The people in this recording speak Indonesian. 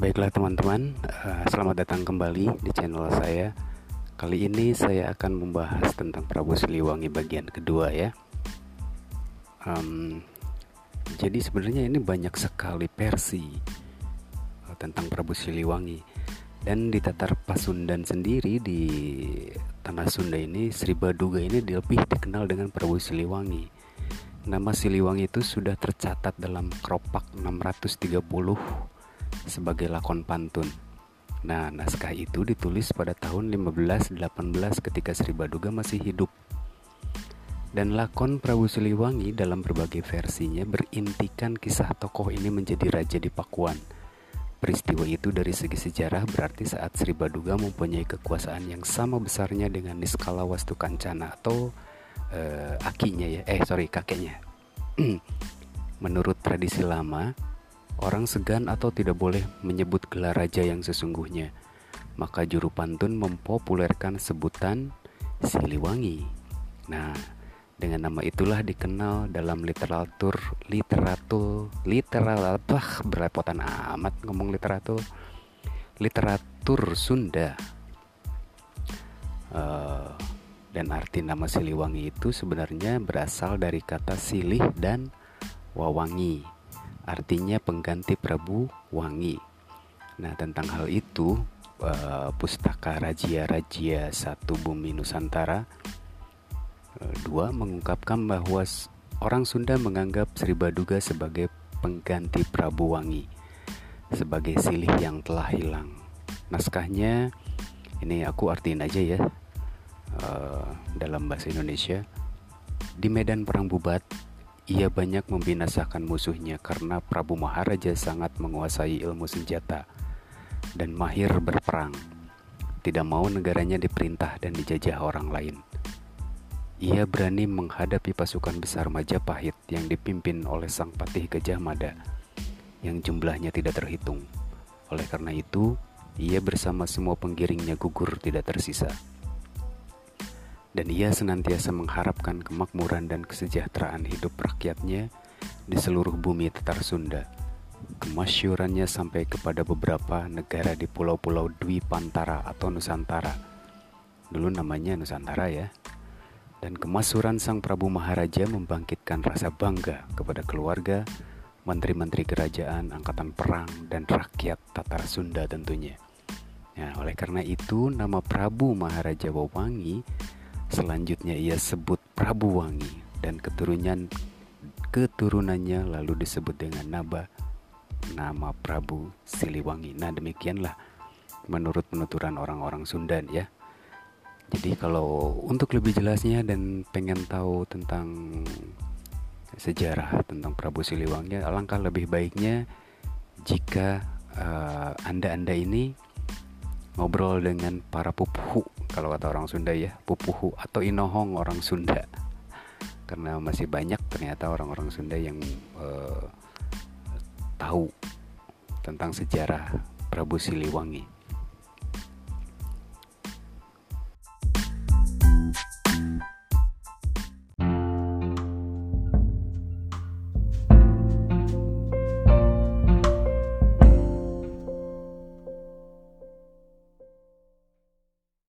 Baiklah teman-teman, uh, selamat datang kembali di channel saya. Kali ini saya akan membahas tentang Prabu Siliwangi bagian kedua ya. Um, jadi sebenarnya ini banyak sekali versi uh, tentang Prabu Siliwangi dan di Tatar Pasundan sendiri di tanah Sunda ini Sri Baduga ini lebih dikenal dengan Prabu Siliwangi Nama Siliwangi itu sudah tercatat dalam Kropak 630 sebagai lakon pantun. Nah, naskah itu ditulis pada tahun 1518 ketika Sri Baduga masih hidup. Dan lakon Prabu Siliwangi dalam berbagai versinya berintikan kisah tokoh ini menjadi raja di Pakuan. Peristiwa itu dari segi sejarah berarti saat Sri Baduga mempunyai kekuasaan yang sama besarnya dengan Niskala Wastu Kancana atau uh, akinya ya eh sorry kakeknya menurut tradisi lama orang segan atau tidak boleh menyebut gelar raja yang sesungguhnya. Maka juru pantun mempopulerkan sebutan Siliwangi. Nah dengan nama itulah dikenal dalam literatur literatur literatur berlepotan amat ngomong literatur. Literatur Sunda. Uh, dan arti nama Siliwangi itu sebenarnya berasal dari kata silih dan wawangi, artinya pengganti Prabu Wangi. Nah, tentang hal itu, uh, Pustaka Rajia Rajia Satu Bumi Nusantara uh, dua mengungkapkan bahwa orang Sunda menganggap Sri Baduga sebagai pengganti Prabu Wangi, sebagai silih yang telah hilang. Naskahnya ini aku artiin aja ya uh, dalam bahasa Indonesia. Di medan perang Bubat, ia banyak membinasakan musuhnya karena Prabu Maharaja sangat menguasai ilmu senjata dan mahir berperang. Tidak mau negaranya diperintah dan dijajah orang lain. Ia berani menghadapi pasukan besar Majapahit yang dipimpin oleh Sang Patih Gajah Mada yang jumlahnya tidak terhitung. Oleh karena itu, ia bersama semua penggiringnya gugur tidak tersisa dan ia senantiasa mengharapkan kemakmuran dan kesejahteraan hidup rakyatnya di seluruh bumi Tatar Sunda. Kemasyurannya sampai kepada beberapa negara di pulau-pulau Dwi Pantara atau Nusantara. Dulu namanya Nusantara ya. Dan kemasuran Sang Prabu Maharaja membangkitkan rasa bangga kepada keluarga, menteri-menteri kerajaan, angkatan perang, dan rakyat Tatar Sunda tentunya. Nah, oleh karena itu, nama Prabu Maharaja Wawangi Selanjutnya ia sebut Prabu Wangi dan keturunan keturunannya lalu disebut dengan Naba nama Prabu Siliwangi. Nah, demikianlah menurut penuturan orang-orang Sundan ya. Jadi kalau untuk lebih jelasnya dan pengen tahu tentang sejarah tentang Prabu Siliwangi, alangkah lebih baiknya jika uh, anda-anda ini ngobrol dengan para pupuhu kalau kata orang Sunda ya pupuhu atau inohong orang Sunda karena masih banyak ternyata orang-orang Sunda yang uh, tahu tentang sejarah Prabu Siliwangi.